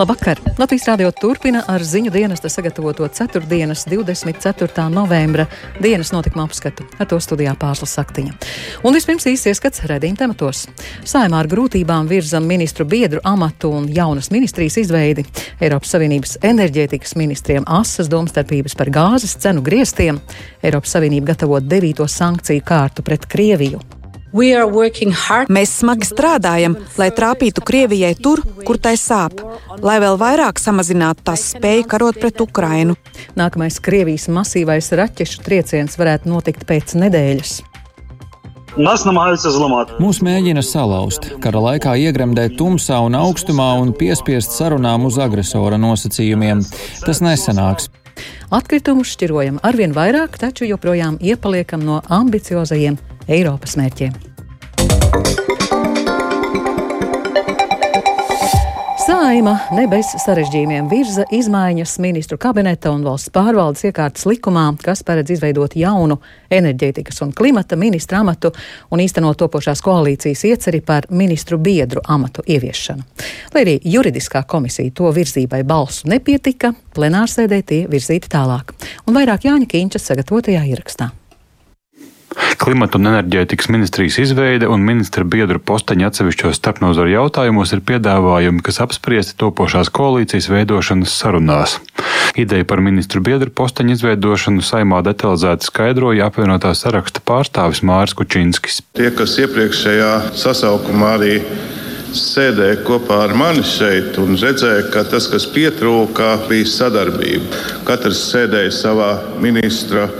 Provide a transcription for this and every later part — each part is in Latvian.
Labvakar! Latvijas rādio turpina ar ziņu dienesta sagatavoto 4. dienas 24. novembra dienas notikuma apskatu. Ar to studijā pārslas saktiņa. Un vispirms īsts ieskats redzījuma tematos. Saimā ar grūtībām virzam ministru biedru amatu un jaunas ministrijas izveidi. Eiropas Savienības enerģētikas ministriem asas domstarpības par gāzes cenu griestiem. Eiropas Savienība gatavo devīto sankciju kārtu pret Krieviju. Mēs smagi strādājam, lai trāpītu Krievijai tur, kur tai sāp, lai vēl vairāk samazinātu tās spēju karot pret Ukrainu. Nākamais Krievijas masīvais raķešu trieciens varētu notikt pēc nedēļas. Mūs mēģina salauzt, kara laikā iegremdēt tumsā un augstumā un piespiest sarunām uz agresora nosacījumiem. Tas nesanāks. Atkritumu šķirojam arvien vairāk, taču joprojām iepaliekam no ambiciozajiem Eiropas mērķiem. Saima ne bez sarežģījumiem virza izmaiņas ministru kabineta un valsts pārvaldes iekārtas likumā, kas paredz izveidot jaunu enerģētikas un klimata ministra amatu un īstenot topošās koalīcijas ieceri par ministru biedru amatu ieviešanu. Lai arī juridiskā komisija to virzībai balsu nepietika, plenārsēdē tie virzīti tālāk. Un vairāk Jāņa Kīņča sagatavotajā ierakstā. Klimata un enerģētikas ministrijas izveide un ministra biedru posteņa atsevišķos starpnozaru jautājumos ir piedāvājumi, kas apspriesti topošās koalīcijas veidošanas sarunās. Ideja par ministru biedru posteņu izveidošanu saimā detalizēti skaidroja apvienotā saraksta pārstāvis Māris Kučinskis. Tie, kas iepriekšējā sasaukumā arī sēdēja kopā ar mani šeit un redzēja, ka tas, kas pietrūka, bija sadarbība. Katrs sēdēja savā ministra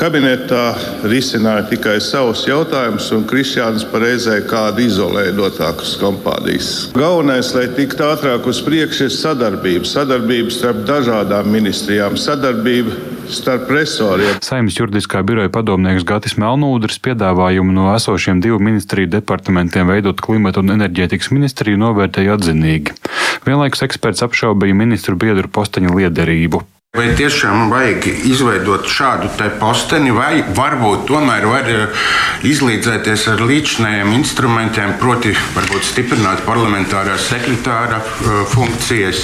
kabinetā risināja tikai savus jautājumus, un Kristiāns pareizē kādu izolēja no tādas kompānijas. Galvenais, lai tiktu ātrāk uz priekšu, ir sadarbība. Sadarbība starp dažādām ministrijām, sadarbība starp resoriem. Saimnes juridiskā biroja padomnieks Gatis Melnūdrs piedāvājumu no esošiem divu ministriju departamentiem veidot klimata un enerģētikas ministriju novērtēja atzinīgi. Vienlaikus eksperts apšaubīja ministru biedru posteņa liederību. Vai tiešām vajag izveidot šādu posteni, vai varbūt tomēr var eh, izlīdzēties ar līdzinējiem instrumentiem, proti, varbūt stiprināt parlamentārā sekretāra eh, funkcijas?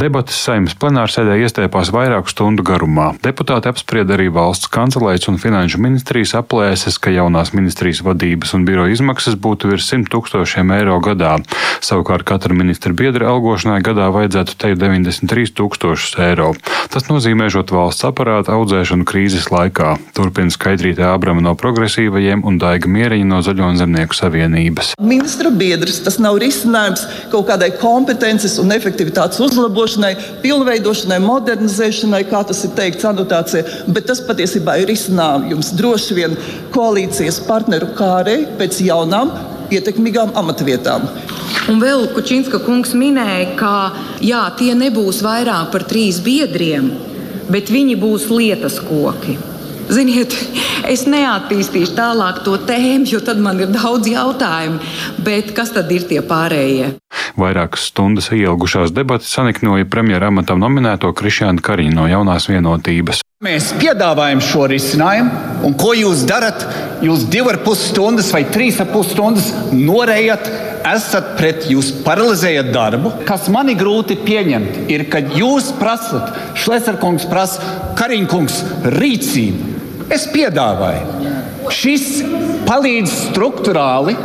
Debates saimnes plenārsēdē iestiepās vairāku stundu garumā. Deputāti apsprieda arī valsts kancelēs un finanšu ministrijas aplēses, ka jaunās ministrijas vadības un biroja izmaksas būtu virs 100 tūkstošiem eiro gadā. Savukārt katra ministra biedra algošanai gadā vajadzētu te 93 tūkstošus eiro. Tas nozīmēšot valsts aparāta audzēšanu krīzes laikā. Turpina skaidrīt Ābrama no progresīvajiem un Daiga Mieriņa no Zaļo un Zemnieku savienības. Ministra biedrs tas nav risinājums kaut kādai kompetences un efektivitātes uzlabošanai, pilnveidošanai, modernizēšanai, kā tas ir teikts anotācijā, bet tas patiesībā ir risinājums droši vien koalīcijas partneru kārei pēc jaunām ietekmīgām amatvietām. Un vēl Kučinska kungs minēja, ka jā, tie nebūs vairāk par trīs biedriem, bet viņi būs lietas koki. Ziniet, es neattīstīšu tālāk to tēmu, jo tad man ir daudz jautājumu. Bet kas tad ir tie pārējie? Vairākas stundas ilgušās debatas saniknoja premjera amatam nominēto Krišānu Kariņu no jaunās vienotības. Mēs piedāvājam šo risinājumu, un ko jūs darat? Jūs divas ar pus stundas vai trīs ar pus stundas norējat, esat pret, jūs paralizējat darbu. Kas man ir grūti pieņemt, ir, kad jūs prasat, Šlesnerkungs prasa, Kariņkungs, rīcību. Es piedāvāju. Šis palīdz struktūrāli,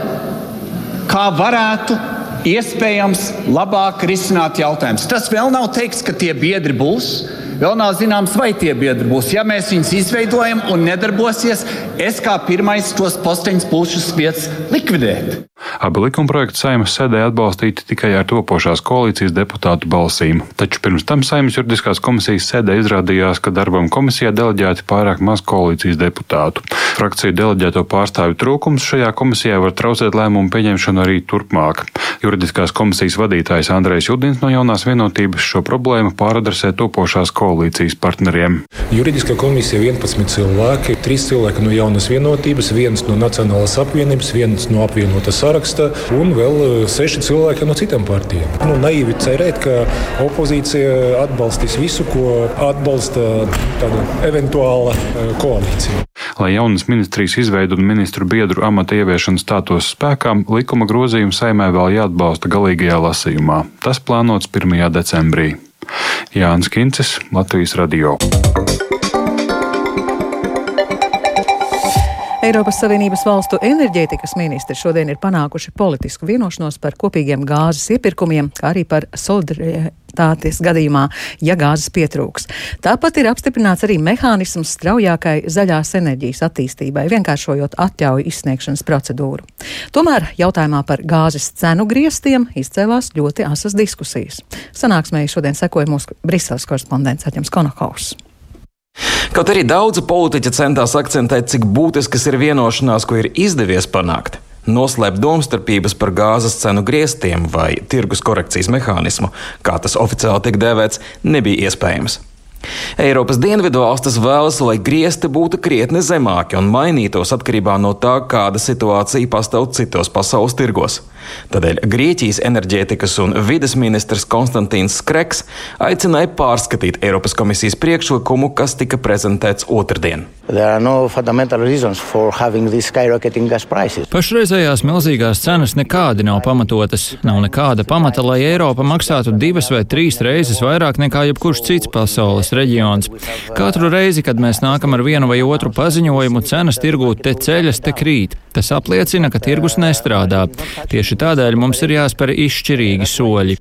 kā varētu iespējams labāk risināt jautājumus. Tas vēl nav teikts, ka tie biedri būs. Vēl nav zināms, vai tie biedri būs. Ja mēs viņus izveidojam un nedarbosies, es kā pirmais tos posteņus būšu spiests likvidēt. Abi likumprojekti saimnes sēdē atbalstīti tikai ar topošās koalīcijas deputātu balsīm, taču pirms tam saimnes juridiskās komisijas sēdē izrādījās, ka darbam komisijā deleģēti pārāk maz koalīcijas deputātu. Frakciju deleģēto pārstāvju trūkums šajā komisijā var traucēt lēmumu pieņemšanu arī turpmāk. Juridiskās komisijas vadītājs Andrejs Judins no jaunās vienotības šo problēmu pāradresē topošās koalīcijas partneriem. Juridiskā komisija 11 cilvēki, 3 cilvēki no jaunas vienotības, viens no Nacionālās apvienības, viens no apvienotās saraksta un vēl eh, seši cilvēki no citām partijām. Nu, naivi cerēt, ka opozīcija atbalstīs visu, ko atbalsta tāda eventuāla eh, koalīcija. Lai jaunas ministrijas izveidu un ministru biedru amata ieviešana stātos spēkā, likuma grozījums saimē vēl jāatbalsta galīgajā lasījumā. Tas plānots 1. decembrī. Jānis Kincis, Latvijas Radio. Eiropas Savienības valstu enerģētikas ministri šodien ir panākuši politisku vienošanos par kopīgiem gāzes iepirkumiem, kā arī par solidaritātes gadījumā, ja gāzes pietrūks. Tāpat ir apstiprināts arī mehānisms straujākai zaļās enerģijas attīstībai, vienkāršojot atļauju izsniegšanas procedūru. Tomēr jautājumā par gāzes cenu griestiem izcēlās ļoti asas diskusijas. Sanāksmē šodien sekoja mūsu Briseles korespondents Aķems Konohaus. Kaut arī daudzi politiķi centās akcentēt, cik būtiskas ir vienošanās, ko ir izdevies panākt. Noslēpt domstarpības par gāzes cenu griestiem vai tirgus korekcijas mehānismu, kā tas oficiāli tiek dēvēts, nebija iespējams. Eiropas dienvidu valstis vēlas, lai griezti būtu krietni zemāki un mainītos atkarībā no tā, kāda situācija pastāv citos pasaules tirgos. Tādēļ Grieķijas enerģētikas un vides ministrs Konstantīns Skreks aicināja pārskatīt Eiropas komisijas priekšlikumu, kas tika prezentēts otrdien. No Pašreizējās milzīgās cenas nekādi nav pamatotas. Nav nekāda pamata, lai Eiropa maksātu divas vai trīs reizes vairāk nekā jebkurš cits pasaules reģions. Katru reizi, kad mēs nākam ar vienu vai otru paziņojumu, cenas tirgū te ceļas, te krīt. Tas apliecina, ka tirgus nestrādā. Tieši Tieši tādēļ mums ir jāspēr izšķirīgi soļi.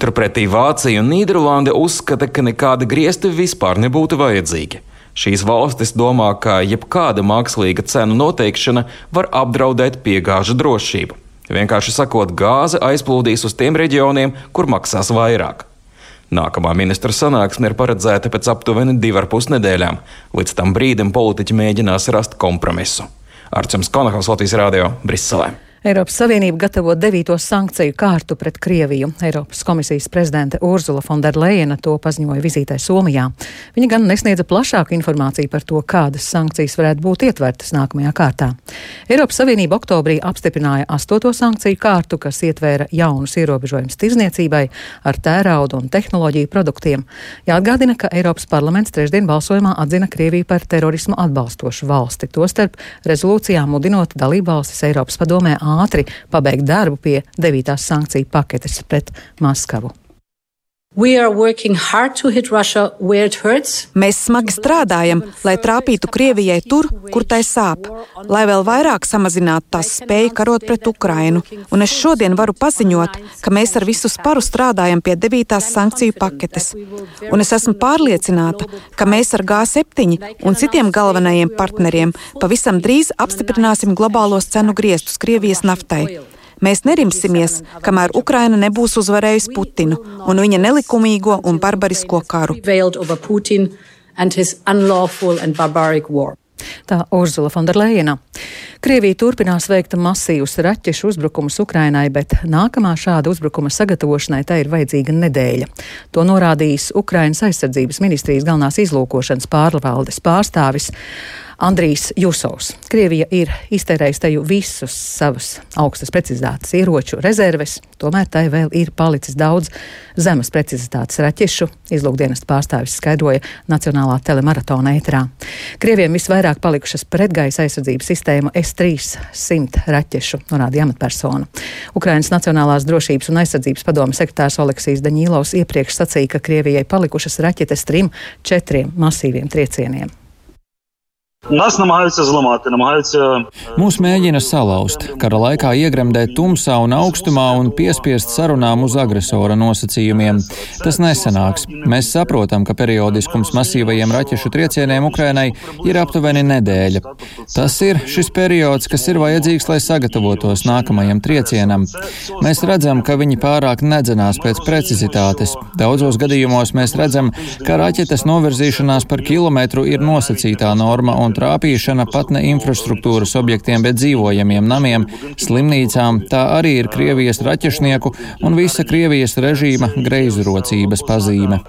Turpretī Vācija un Nīderlande uzskata, ka nekāda griezti vispār nebūtu vajadzīgi. Šīs valstis domā, ka jebkāda mākslīga cenu noteikšana var apdraudēt piegāžu drošību. Vienkārši sakot, gāze aizplūdīs uz tiem reģioniem, kur maksās vairāk. Nākamā ministra sanāksme ir paredzēta pēc aptuveni divar pusnedēļām. Līdz tam brīdim politiķi mēģinās rast kompromisu. Arčuns Konahals Latvijas Rādio Briselē. Eiropas Savienība gatavo devīto sankciju kārtu pret Krieviju. Eiropas komisijas prezidente Urzula Fonderleina to paziņoja vizītē Somijā. Viņa gan nesniedza plašāku informāciju par to, kādas sankcijas varētu būt ietvertas nākamajā kārtā. Eiropas Savienība oktobrī apstiprināja astoto sankciju kārtu, kas ietvēra jaunus ierobežojumus tirzniecībai ar tērauda un tehnoloģiju produktiem. Jāatgādina, ka Eiropas parlaments trešdien balsojumā atzina Krieviju par terorismu atbalstošu valsti, tostarp rezolūcijā mudinot dalībvalstis Eiropas padomē ātri pabeigt darbu pie devītās sankciju paketes pret Maskavu. Mēs smagi strādājam, lai trāpītu Krievijai tur, kur tai sāp, lai vēl vairāk samazinātu tās spēju karot pret Ukrainu. Un es šodien varu paziņot, ka mēs ar visu sparu strādājam pie devītās sankciju paketes. Un es esmu pārliecināta, ka mēs ar G7 un citiem galvenajiem partneriem pavisam drīz apstiprināsim globālos cenu griestus Krievijas naftai. Mēs nerimsimies, kamēr Ukraina nebūs uzvarējusi Putinu un viņa nelikumīgo un barbarisko karu. Tā Urzula Fonderleina. Krievija turpinās veikt masīvus raķešu uzbrukumus Ukrainai, bet nākamā šāda uzbrukuma sagatavošanai tai ir vajadzīga nedēļa. To norādījis Ukrainas aizsardzības ministrijas galvenās izlūkošanas pārvaldes pārstāvis. Andrijs Jusovs. Krievija ir iztērējusi teju visus savus augstas precizitātes ieroču rezerves, tomēr tai vēl ir palicis daudz zemes precizitātes raķešu, izlūkdienas pārstāvis skaidroja Nacionālā telemaratona ēterā. Krieviem visvairāk palikušas pretgaisa aizsardzības sistēmu S-300 raķešu, norādīja amatpersona. Ukrainas Nacionālās drošības un aizsardzības padomas sekretārs Oleksijas Daņīlovs iepriekš sacīja, ka Krievijai palikušas raķetes trim, četriem masīviem triecieniem. Нас намагаються зламати, намагаються mūs mēģina salauzt, kara laikā iegremdēt tumsā un augstumā un piespiest sarunām uz agresora nosacījumiem. Tas nesanāks. Mēs saprotam, ka periodiskums masīvajiem raķešu triecieniem Ukrainai ir aptuveni nedēļa. Tas ir šis periods, kas ir vajadzīgs, lai sagatavotos nākamajam triecienam. Mēs redzam, ka viņi pārāk nedzenās pēc precizitātes. Daudzos gadījumos mēs redzam, ka raķetes novirzīšanās par kilometru ir nosacītā norma un trāpīšana pat ne infrastruktūras objektiem, bet dzīvojamiem namiem, slimnīcām, tā arī ir Krievijas raķešnieku un visa Krievijas režīma greizrocības pazīme.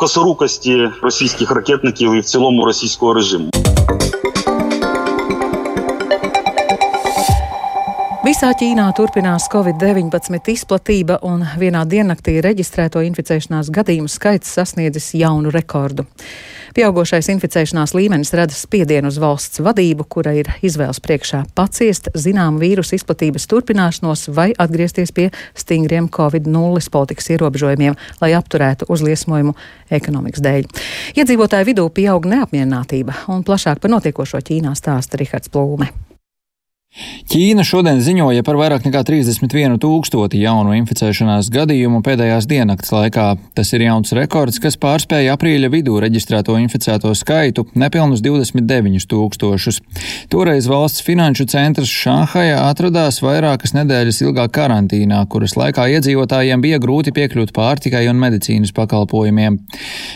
Visā Ķīnā turpinās Covid-19 izplatība un vienā diennaktī reģistrēto inficēšanās gadījumu skaits sasniedzis jaunu rekordu. Pieaugušais inficēšanās līmenis rada spiedienu uz valsts vadību, kura ir izvēles priekšā paciest zināmu vīrusu izplatības turpināšanos vai atgriezties pie stingriem Covid-0 politikas ierobežojumiem, lai apturētu uzliesmojumu ekonomikas dēļ. Iedzīvotāju vidū pieaug neapmierinātība un plašāk par notiekošo Ķīnā stāsta Rihards Plūme. Ķīna šodien ziņoja par vairāk nekā 31 tūkstoti jaunu inficēšanās gadījumu pēdējās diennakts laikā. Tas ir jauns rekords, kas pārspēja aprīļa vidū reģistrēto inficēto skaitu - nepilnus 29 tūkstošus. Toreiz valsts finanšu centrs Šanhajā atradās vairākas nedēļas ilgā karantīnā, kuras laikā iedzīvotājiem bija grūti piekļūt pārtikai un medicīnas pakalpojumiem.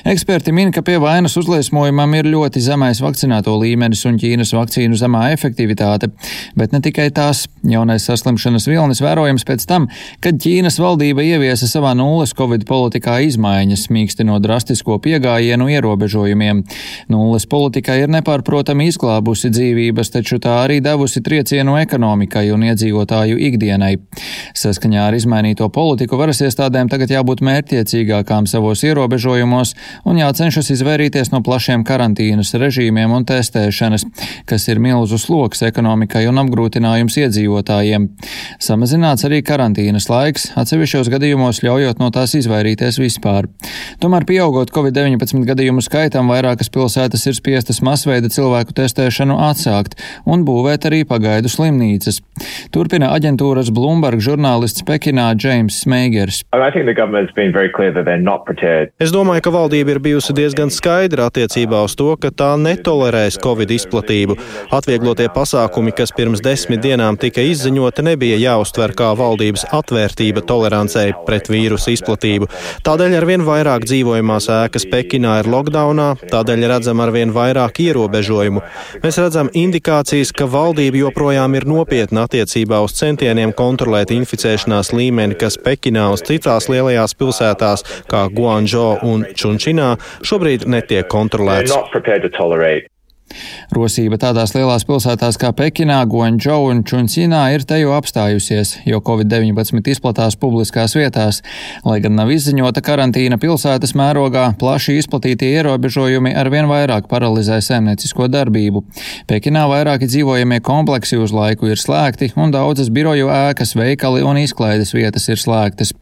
Eksperti min, ka pie vainas uzliesmojumam ir ļoti zemais vakcinēto līmenis un Ķīnas vakcīnu zemā efektivitāte bet ne tikai tās. Jaunais saslimšanas vilnis vērojams pēc tam, kad Ķīnas valdība ieviesa savā nulles covid politikā izmaiņas, mīkstinot drastisko piegājienu ierobežojumiem. Nulles politika ir nepārprotami izglābusi dzīvības, taču tā arī devusi triecienu ekonomikai un iedzīvotāju ikdienai. Saskaņā ar izmainīto politiku varas iestādēm tagad jābūt mērķiecīgākām savos ierobežojumos un jācenšas izvairīties no plašiem karantīnas režīmiem un testēšanas, kas ir milzu sloks ekonomikai un apgādājumai apgrūtinājums iedzīvotājiem. Samazināts arī karantīnas laiks, atsevišķos gadījumos ļaujot no tās izvairīties vispār. Tomēr pieaugot Covid-19 gadījumu skaitam, vairākas pilsētas ir spiestas masveida cilvēku testēšanu atsākt un būvēt arī pagaidu slimnīcas. Turpina aģentūras Bloomberg žurnālists Pekinā Džeims Smeigers. Es domāju, ka valdība ir bijusi diezgan skaidra attiecībā uz to, ka tā netolerēs Covid izplatību. Atvieglotie pasākumi, kas pirms desmit dienām tika izziņota, nebija jāuztver kā valdības atvērtība tolerancei pret vīrusu izplatību. Tādēļ arvien vairāk dzīvojamās ēkas Pekinā ir lockdownā, tādēļ redzam arvien vairāk ierobežojumu. Mēs redzam indikācijas, ka valdība joprojām ir nopietna attiecībā uz centieniem kontrolēt inficēšanās līmeni, kas Pekinā uz citās lielajās pilsētās, kā Guangzhou un Čunčinā, šobrīd netiek kontrolēts. Rosība tādās lielās pilsētās kā Pekinā, Guangzhou un Čuncinā ir te jau apstājusies, jo Covid-19 izplatās publiskās vietās. Lai gan nav izziņota karantīna pilsētas mērogā, plaši izplatītie ierobežojumi arvien vairāk paralizē saimniecisko darbību. Pekinā vairāki dzīvojamie kompleksi uz laiku ir slēgti, un daudzas biroju ēkas, veikali un izklaides vietas ir slēgtas.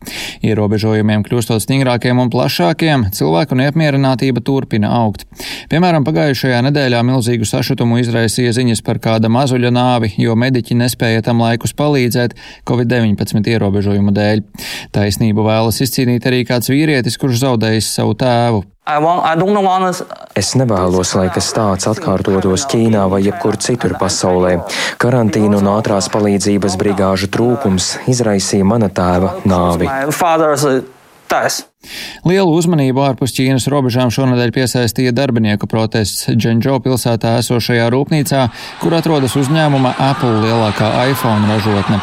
Ierobežojumiem kļūstot stingrākiem un plašākiem, cilvēku neapmierinātība turpina augt. Piemēram, pagājušajā nedēļā milzīgu sašutumu izraisīja ziņas par kāda mazuļa nāvi, jo mediķi nespēja tam laikus palīdzēt Covid-19 ierobežojumu dēļ. Taisnību vēlas izcīnīt arī kāds vīrietis, kurš zaudējis savu tēvu. Es nevēlos, lai kas tāds atkārtotos Ķīnā vai jebkur citur pasaulē. Karantīna un ātrās palīdzības brigāžu trūkums izraisīja mana tēva nāvi. Lielu uzmanību ārpus Ķīnas robežām šonadēļ piesaistīja darbinieku protests Dženģo pilsētā esošajā rūpnīcā, kur atrodas uzņēmuma Apple lielākā iPhone ražotne.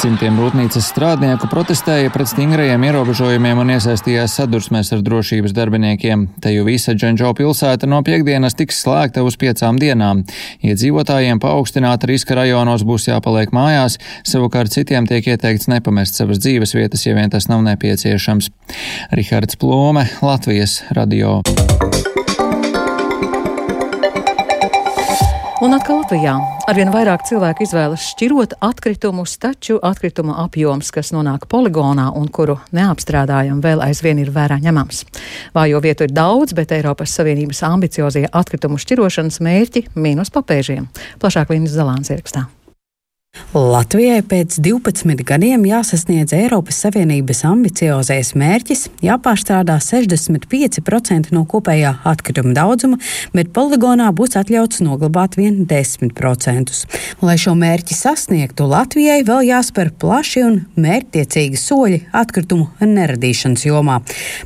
Simtiem rūpnīcas strādnieku protestēja pret stingrajiem ierobežojumiem un iesaistījās sadursmēs ar drošības darbiniekiem. Te jau visa Dženģo pilsēta no piekdienas tiks slēgta uz piecām dienām. Iedzīvotājiem paaugstināta riska rajonos būs jāpaliek mājās, savukārt citiem tiek ieteikts nepamest savas dzīves vietas, ja vien tas nav nepieciešams. Rihards Plome, Latvijas radio. Un atkal Latvijā arvien vairāk cilvēku izvēlas šķirot atkritumus, taču atkritumu apjoms, kas nonāk poligonā un kuru neapstrādājam, vēl aizvien ir vērā ņemams. Vājo vietu ir daudz, bet Eiropas Savienības ambiciozie atkritumu šķirošanas mērķi mīnus papēžiem. Plašāk Līnas Zalāns ierakstā. Latvijai pēc 12 gadiem jāsasniedz Eiropas Savienības ambiciozais mērķis, jāpārstrādā 65% no kopējā atkrituma daudzuma, bet poligonā būs atļauts noglabāt vien 10%. Lai šo mērķi sasniegtu, Latvijai vēl jāspēr plaši un mērķtiecīgi soļi atkritumu neradīšanas jomā.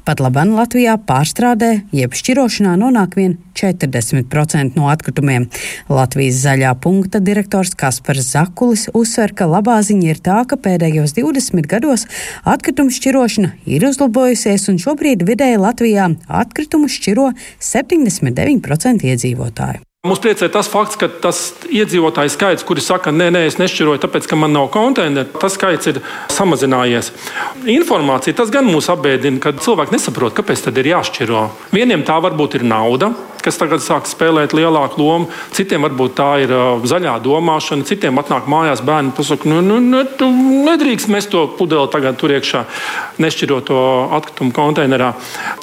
Pat labāk Latvijā pārstrādē, jeb šķirošanā nonāk vien 40% no atkritumiem. Latvijas zaļā punkta direktors Kaspars Zakulis Paulis uzsver, ka labā ziņa ir tā, ka pēdējos 20 gados atkritumu šķirošana ir uzlabojusies, un šobrīd vidēji Latvijā atkritumu šķiro 79% iedzīvotāju. Mums priecē tas fakts, ka tas iedzīvotāju skaits, kuri saka, nē, nē, es nešķiroju, tāpēc, ka man nav konteineru, tas skaits ir samazinājies. Informācija tas gan mūs apbēdina, ka cilvēki nesaprot, kāpēc tad ir jāšķiro. Vieniem tā varbūt ir nauda, kas tagad sāk spēlēt lielāku lomu. Citiem varbūt tā ir uh, zaļā domāšana, citiem atnāk mājās bērni un pasaka, nu, nu, nu, tu nedrīkst mest to pudeli tagad tur iekšā, nešķirot to atkritumu konteinerā.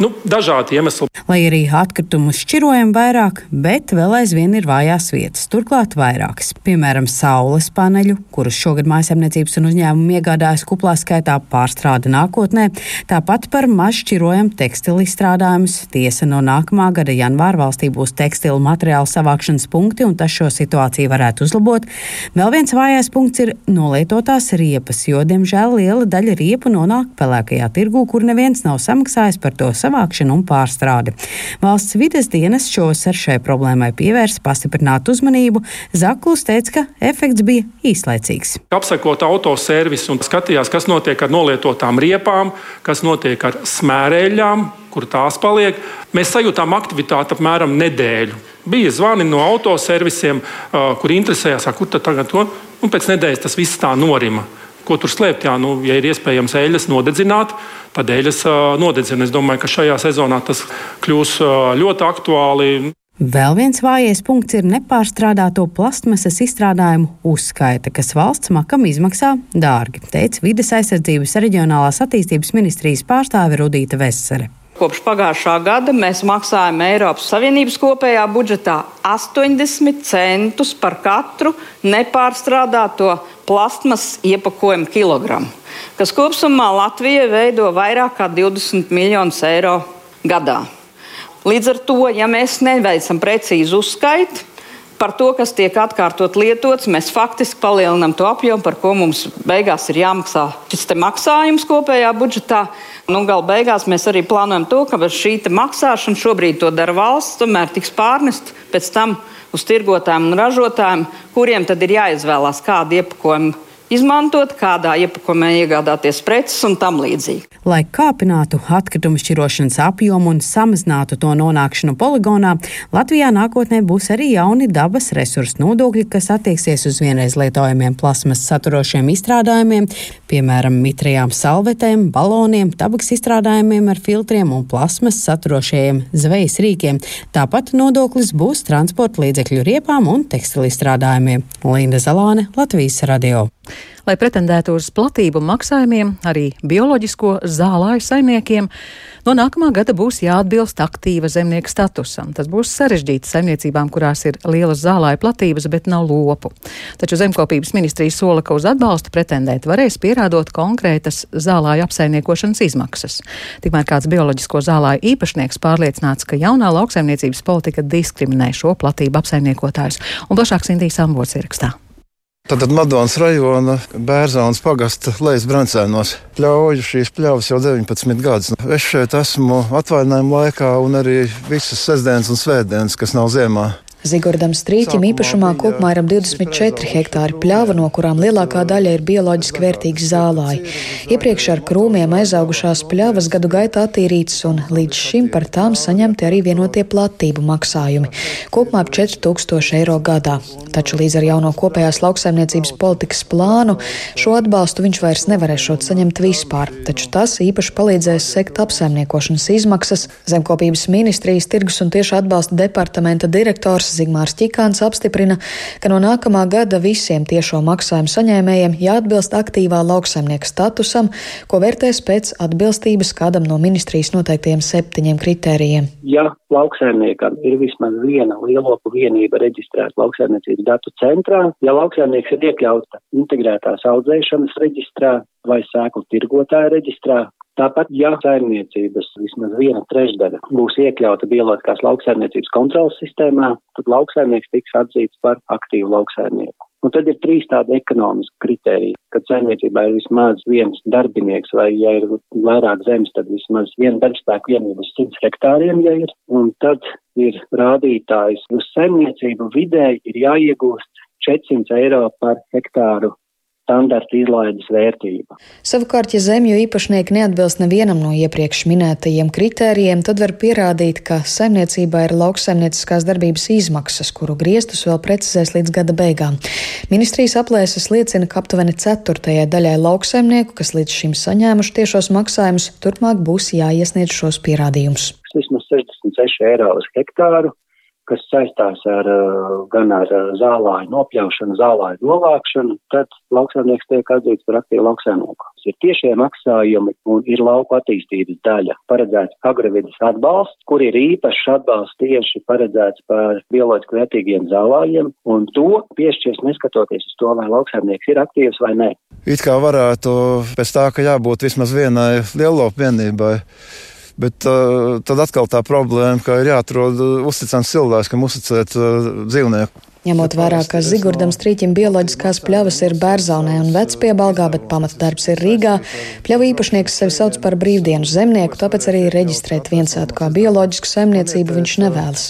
Nu, dažādi iemesli. Lai arī atkritumu šķirojam vairāk, bet vēl aizvien ir vājās vietas, turklāt vairākas. Piemēram, saules paneļu, kurus šogad mājasemniecības un uzņēmumu iegādājas kuplā skaitā pārstrāde nākotnē, tāpat par maz šķirojam tekstilu izstrādājumus. Tiesa no nākamā gada janvāra valstī būs tekstilu materiālu savākšanas punkti, un tas šo situāciju varētu uzlabot. Vēl viens vājais punkts ir nolietotās riepas, jo, diemžēl, liela daļa riepu nonāk pelēkajā tirgū, kur neviens nav samaksājis par to savākšanu un pārstrādi. Valsts vides dienas šos ar šai problēmai pievērsa pastiprinātu uzmanību. Zaklus teica, ka efekts bija īslaicīgs. Apsekot autoservisu un skatījās, kas notiek ar nolietotām riepām, kas notiek ar smērēļām, kur tās paliek. Mēs sajūtām aktivitāti apmēram nedēļu. Bija zvani no autoservisiem, kur interesējās, kur tad tagad to, un pēc nedēļas tas viss tā norima. Ko tur slēpt? Jā, nu, ja ir iespējams eļļas nodedzināt, tad eļļas nodedzina. Es domāju, ka šajā sezonā tas kļūs ļoti aktuāli. Vēl viens vājais punkts ir nepārstrādāto plastmasas izstrādājumu uzskaita, kas valsts makam izmaksā dārgi, teica Vides aizsardzības reģionālās attīstības ministrijas pārstāve Rudīta Vesere. Kopš pagājušā gada mēs maksājam Eiropas Savienības kopējā budžetā 80 centus par katru nepārstrādāto plastmasas iepakojumu kilogramu, kas kopumā Latvijai veido vairāk kā 20 miljonus eiro gadā. Līdz ar to, ja mēs neveicam precīzu uzskaitu, par to, kas tiek atkārtot lietots, mēs faktiski palielinām to apjomu, par ko mums beigās ir jāmaksā šis maksājums kopējā budžetā. Nu, Galu beigās mēs arī plānojam to, ka šī maksāšana šobrīd to dara valsts, tomēr tiks pārnest pēc tam uz tirgotājiem un ražotājiem, kuriem tad ir jāizvēlās kādu iepakojumu izmantot, kādā iepakojumā iegādāties preces un tam līdzīgi. Lai kāpinātu atkritumu šķirošanas apjomu un samazinātu to nonākšanu poligonā, Latvijā nākotnē būs arī jauni dabas resursu nodokļi, kas attieksies uz vienreiz lietojamiem plasmas saturošiem izstrādājumiem, piemēram, mitrajām salvetēm, baloniem, tabaks izstrādājumiem ar filtriem un plasmas saturošajiem zvejas rīkiem. Tāpat nodoklis būs transporta līdzekļu riepām un tekstilizstrādājumiem. Linda Zalāne, Latvijas radio. Lai pretendētu uz platību maksājumiem, arī bioloģisko zālāju saimniekiem no nākamā gada būs jāatbilst aktīva zemnieka statusam. Tas būs sarežģīti saimniecībām, kurās ir lielas zālāju platības, bet nav lopu. Taču zemkopības ministrija sola, ka uz atbalstu pretendēt varēs pierādot konkrētas zālāju apsaimniekošanas izmaksas. Tikmēr kāds bioloģisko zālāju īpašnieks pārliecināts, ka jaunā lauksaimniecības politika diskriminē šo platību apsaimniekotājus. Un plašāk Sintīs Ambots ierakstā. Tātad Madonas rajona Bērzānas pagasta lejas brancēnos pļauju šīs pļavas jau 19 gadus. Es šeit esmu atvaļinājuma laikā un arī visas sestdienas un svētdienas, kas nav ziemā. Zigordam Strīķim īpašumā kopumā ir ap 24 hektāri pļava, no kurām lielākā daļa ir bioloģiski vērtīgas zālāji. Iepriekš ar krūmiem aizaugušās pļavas gadu gaitā attīrītas un līdz šim par tām saņemti arī vienotie platību maksājumi - kopumā ap 4000 eiro gadā. Taču līdz ar jauno kopējās lauksaimniecības politikas plānu šo atbalstu viņš vairs nevarēšot saņemt vispār, taču tas īpaši palīdzēs sekt apsaimniekošanas izmaksas. Zemkopības ministrijas tirgus un tieši atbalsta departamenta direktors Zigmārs Čikāns apstiprina, ka no nākamā gada visiem tiešo maksājumu saņēmējiem jāatbilst aktīvā lauksaimnieka statusam, ko vērtēs pēc atbilstības kādam no ministrijas noteiktiem septiņiem kritērijiem. Ja lauksaimniekam ir vismaz viena lielopu vienība reģistrēta lauksaimniecības datu centrā, ja lauksaimnieks ir iekļauta integrētās audzēšanas reģistrā vai sēklu tirgotāja reģistrā, Tāpat, ja saimniecības vismaz viena trešdaļa būs iekļauta bioloģiskās lauksaimniecības kontrolas sistēmā, tad lauksaimnieks tiks atzīts par aktīvu lauksaimnieku. Un tad ir trīs tādi ekonomiski kriteriji, kad saimniecībā ir vismaz viens darbinieks vai, ja ir vairāk zemes, tad vismaz viena darbspēku vienība uz 100 hektāriem, ja ir. Un tad ir rādītājs uz saimniecību vidēji ir jāiegūst 400 eiro par hektāru standarta izlaides vērtība. Savukārt, ja zemju īpašnieki neatbilst nevienam no iepriekš minētajiem kritērijiem, tad var pierādīt, ka saimniecībā ir lauksaimnieciskās darbības izmaksas, kuru griestus vēl precizēs līdz gada beigām. Ministrijas aplēses liecina, ka aptuveni ceturtajai daļai lauksaimnieku, kas līdz šim saņēmuši tiešos maksājumus, turpmāk būs jāiesniedz šos pierādījumus. Vismaz 66 eiro uz hektāru kas saistās ar, eh, gan ar eh, zālāju nopļaušanu, zālāju novākšanu, tad lauksaimnieks tiek atzīts par aktīvu lauksaimnieku. Ir tiešie maksājumi un ir lauku attīstības daļa. Paredzēts agravidas atbalsts, kur ir īpašs atbalsts tieši paredzēts par bioloģiski vērtīgiem zālājiem, un to piešķirs neskatoties uz to, vai lauksaimnieks ir aktīvs vai nē. It kā varētu pēc tā, ka jābūt vismaz vienai lielopu vienībai Bet uh, tad atkal tā problēma, ka ir jāatrod uzticams cilvēks, kam uzticēt uh, dzīvnieku. Ņemot vērā, ka Zigurdam Strīķim bioloģiskās pļavas ir Bērzaunē un Vecpiebalgā, bet pamatdarbs ir Rīgā, pļavu īpašnieks sevi sauc par brīvdienas zemnieku, tāpēc arī reģistrēt viensātu kā bioloģisku saimniecību viņš nevēlas.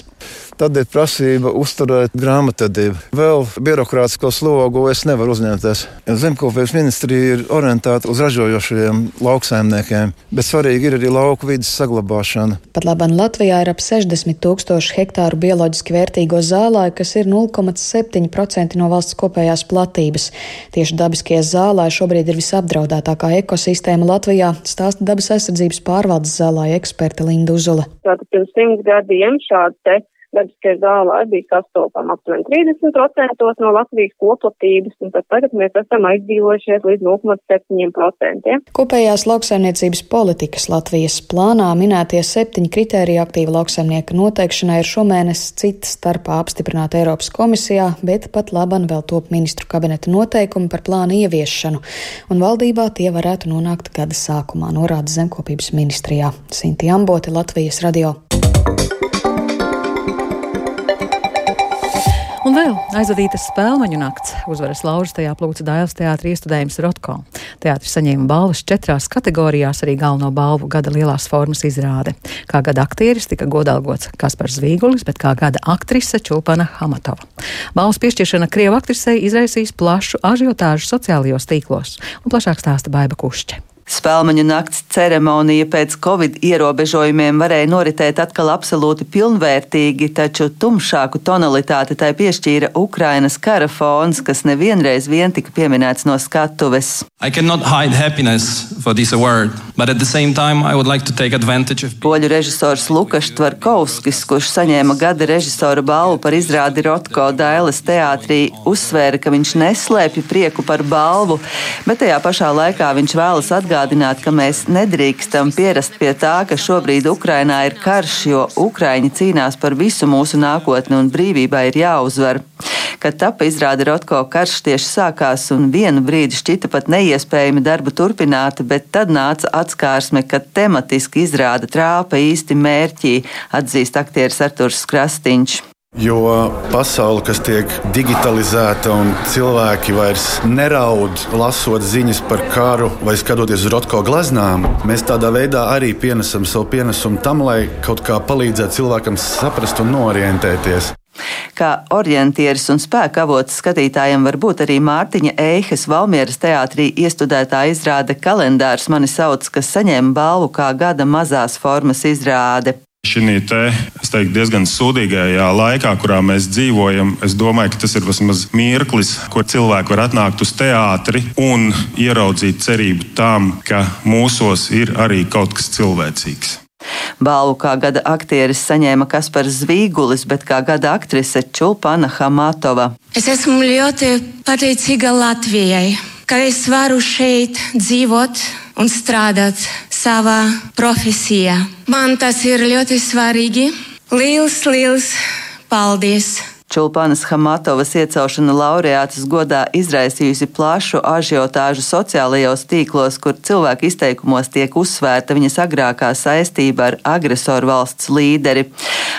Tad ir prasība uzturēt grāmatvedību. Vēl birokrātisko slogu es nevaru uzņemties. Zemkopības ministrija ir orientēta uz ražojošiem lauksaimniekiem, bet svarīgi ir arī lauku vidas saglabāšana. Pat labāk Latvijā ir ap 60 tūkstoši hektāru bioloģiski vērtīgo zālāju, kas ir 0,7% no valsts kopējās platības. Tieši dabiskie zālāji šobrīd ir visapdraudētākā ekosistēma Latvijā, stāsta dabas aizsardzības pārvaldes zālāja eksperte Linda Uzula. Tātad pirms simts gadiem šādi dabiskie zālāji bija sastopami aptuveni 30% no Latvijas koplatības, un tagad mēs esam aizdzīvojušies līdz 0,7%. Kopējās lauksaimniecības politikas Latvijas plānā minētie septiņi kritēriji aktīva lauksaimnieka noteikšanai ir šomēnes citas starpā apstiprināta Eiropas komisijā, bet pat laban vēl top ministru kabineta noteikumi par plānu ieviešanu, un valdībā tie varētu nonākt gada sākumā, norāda Zemkopības ministrijā. Sinti Ambote, Latvijas radio. Un vēl aizvadītas spēļu nakts. Uzvaras laužas tajā plūca Dailas teātris iestudējums Rotko. Teātris saņēma balvas četrās kategorijās, arī galveno balvu gada lielās formas izrāde. Kā gada aktieris tika godalgots Kaspars Zvīgulis, bet kā gada aktrise Čulpana Hamatova. Balvas piešķiršana Krievu aktrisei izraisīs plašu ažiotāžu sociālajos tīklos, un plašāk stāsta Baiba Kušķe. Spēlmaņu nakts ceremonija pēc covid ierobežojumiem varēja noritēt atkal absolūti pilnvērtīgi, taču tumšāku tonalitāti tai piešķīra Ukrainas kara fons, kas nevienreiz vien tika pieminēts no skatuves. Award, like of... Poļu režisors Lukas Tvarkovskis, kurš saņēma gada režisora balvu par izrādi Rotko Dailes teātrī, uzsvēra, ka viņš neslēpj prieku par balvu, bet tajā pašā laikā viņš vēlas atgādināt, atgādināt, ka mēs nedrīkstam pierast pie tā, ka šobrīd Ukrainā ir karš, jo Ukraiņi cīnās par visu mūsu nākotni un brīvībai ir jāuzvar. Kad tapa izrāda Rotko karš tieši sākās un vienu brīdi šķita pat neiespējami darbu turpināt, bet tad nāca atskārsme, ka tematiski izrāda trāpa īsti mērķī, atzīst aktieris Arturs Krastīņš. Jo pasaule, kas tiek digitalizēta un cilvēki vairs neraud, lasot ziņas par karu vai skatoties uz rotko gleznām, mēs tādā veidā arī pienesam savu pienesumu tam, lai kaut kā palīdzētu cilvēkam saprast un norientēties. Kā orientieris un spēka avots skatītājiem var būt arī Mārtiņa Eihes Valmieras teātrī iestudētā izrāde kalendārs mani sauc, kas saņēma balvu kā gada mazās formas izrāde. Šī te, es teiktu, diezgan sūdīgajā laikā, kurā mēs dzīvojam, es domāju, ka tas ir vismaz mirklis, kur cilvēki var atnākt uz teātri un ieraudzīt cerību tam, ka mūsos ir arī kaut kas cilvēcīgs. Balvu kā gada aktieris saņēma Kaspars Zvīgulis, bet kā gada aktrise Čulpana Hamatova. Es esmu ļoti pateicīga Latvijai, ka es varu šeit dzīvot un strādāt savā profesijā. Man tas ir ļoti svarīgi. Liels, liels paldies! Čulpanas Hamatovas iecelšana laureātas godā izraisījusi plašu ažiotāžu sociālajos tīklos, kur cilvēku izteikumos tiek uzsvērta viņas agrākā saistība ar agresoru valsts līderi.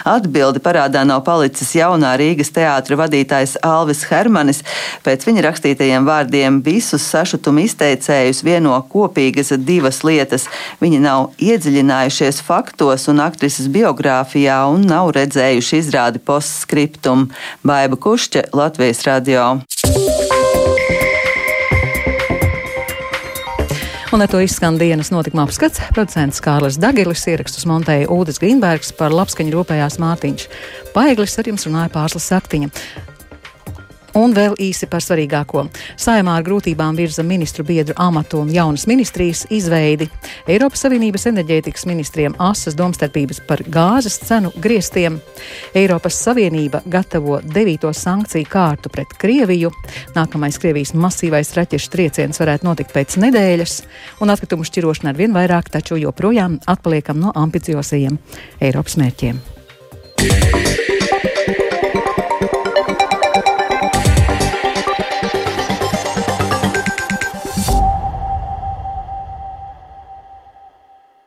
Atbildi parādā nav palicis jaunā Rīgas teātra vadītājs Alvis Hermanis. Pēc viņa rakstītajiem vārdiem visus sašutumu izteicējus vieno kopīgas divas lietas. Viņi nav iedziļinājušies faktos un aktrises biogrāfijā un nav redzējuši izrādi postskriptumu. Baiva Kušķe, Latvijas radio. Un ar to izskan dienas notikuma apskats. Producents Kārlis Dagilis ierakstus montēja Ūdens Grīnbergs par labskaņu rūpējās Mārtiņš. Paeglis ar jums runāja pārslas saktiņa. Un vēl īsi par svarīgāko. Saimā ar grūtībām virza ministru biedru amatu un jaunas ministrijas izveidi. Eiropas Savienības enerģētikas ministriem asas domstarpības par gāzes cenu griestiem. Eiropas Savienība gatavo devīto sankciju kārtu pret Krieviju. Nākamais Krievijas masīvais raķešu trieciens varētu notikt pēc nedēļas, un atkritumu šķirošana ar vien vairāk, taču joprojām atpaliekam no ambiciozajiem Eiropas mērķiem. Yeah.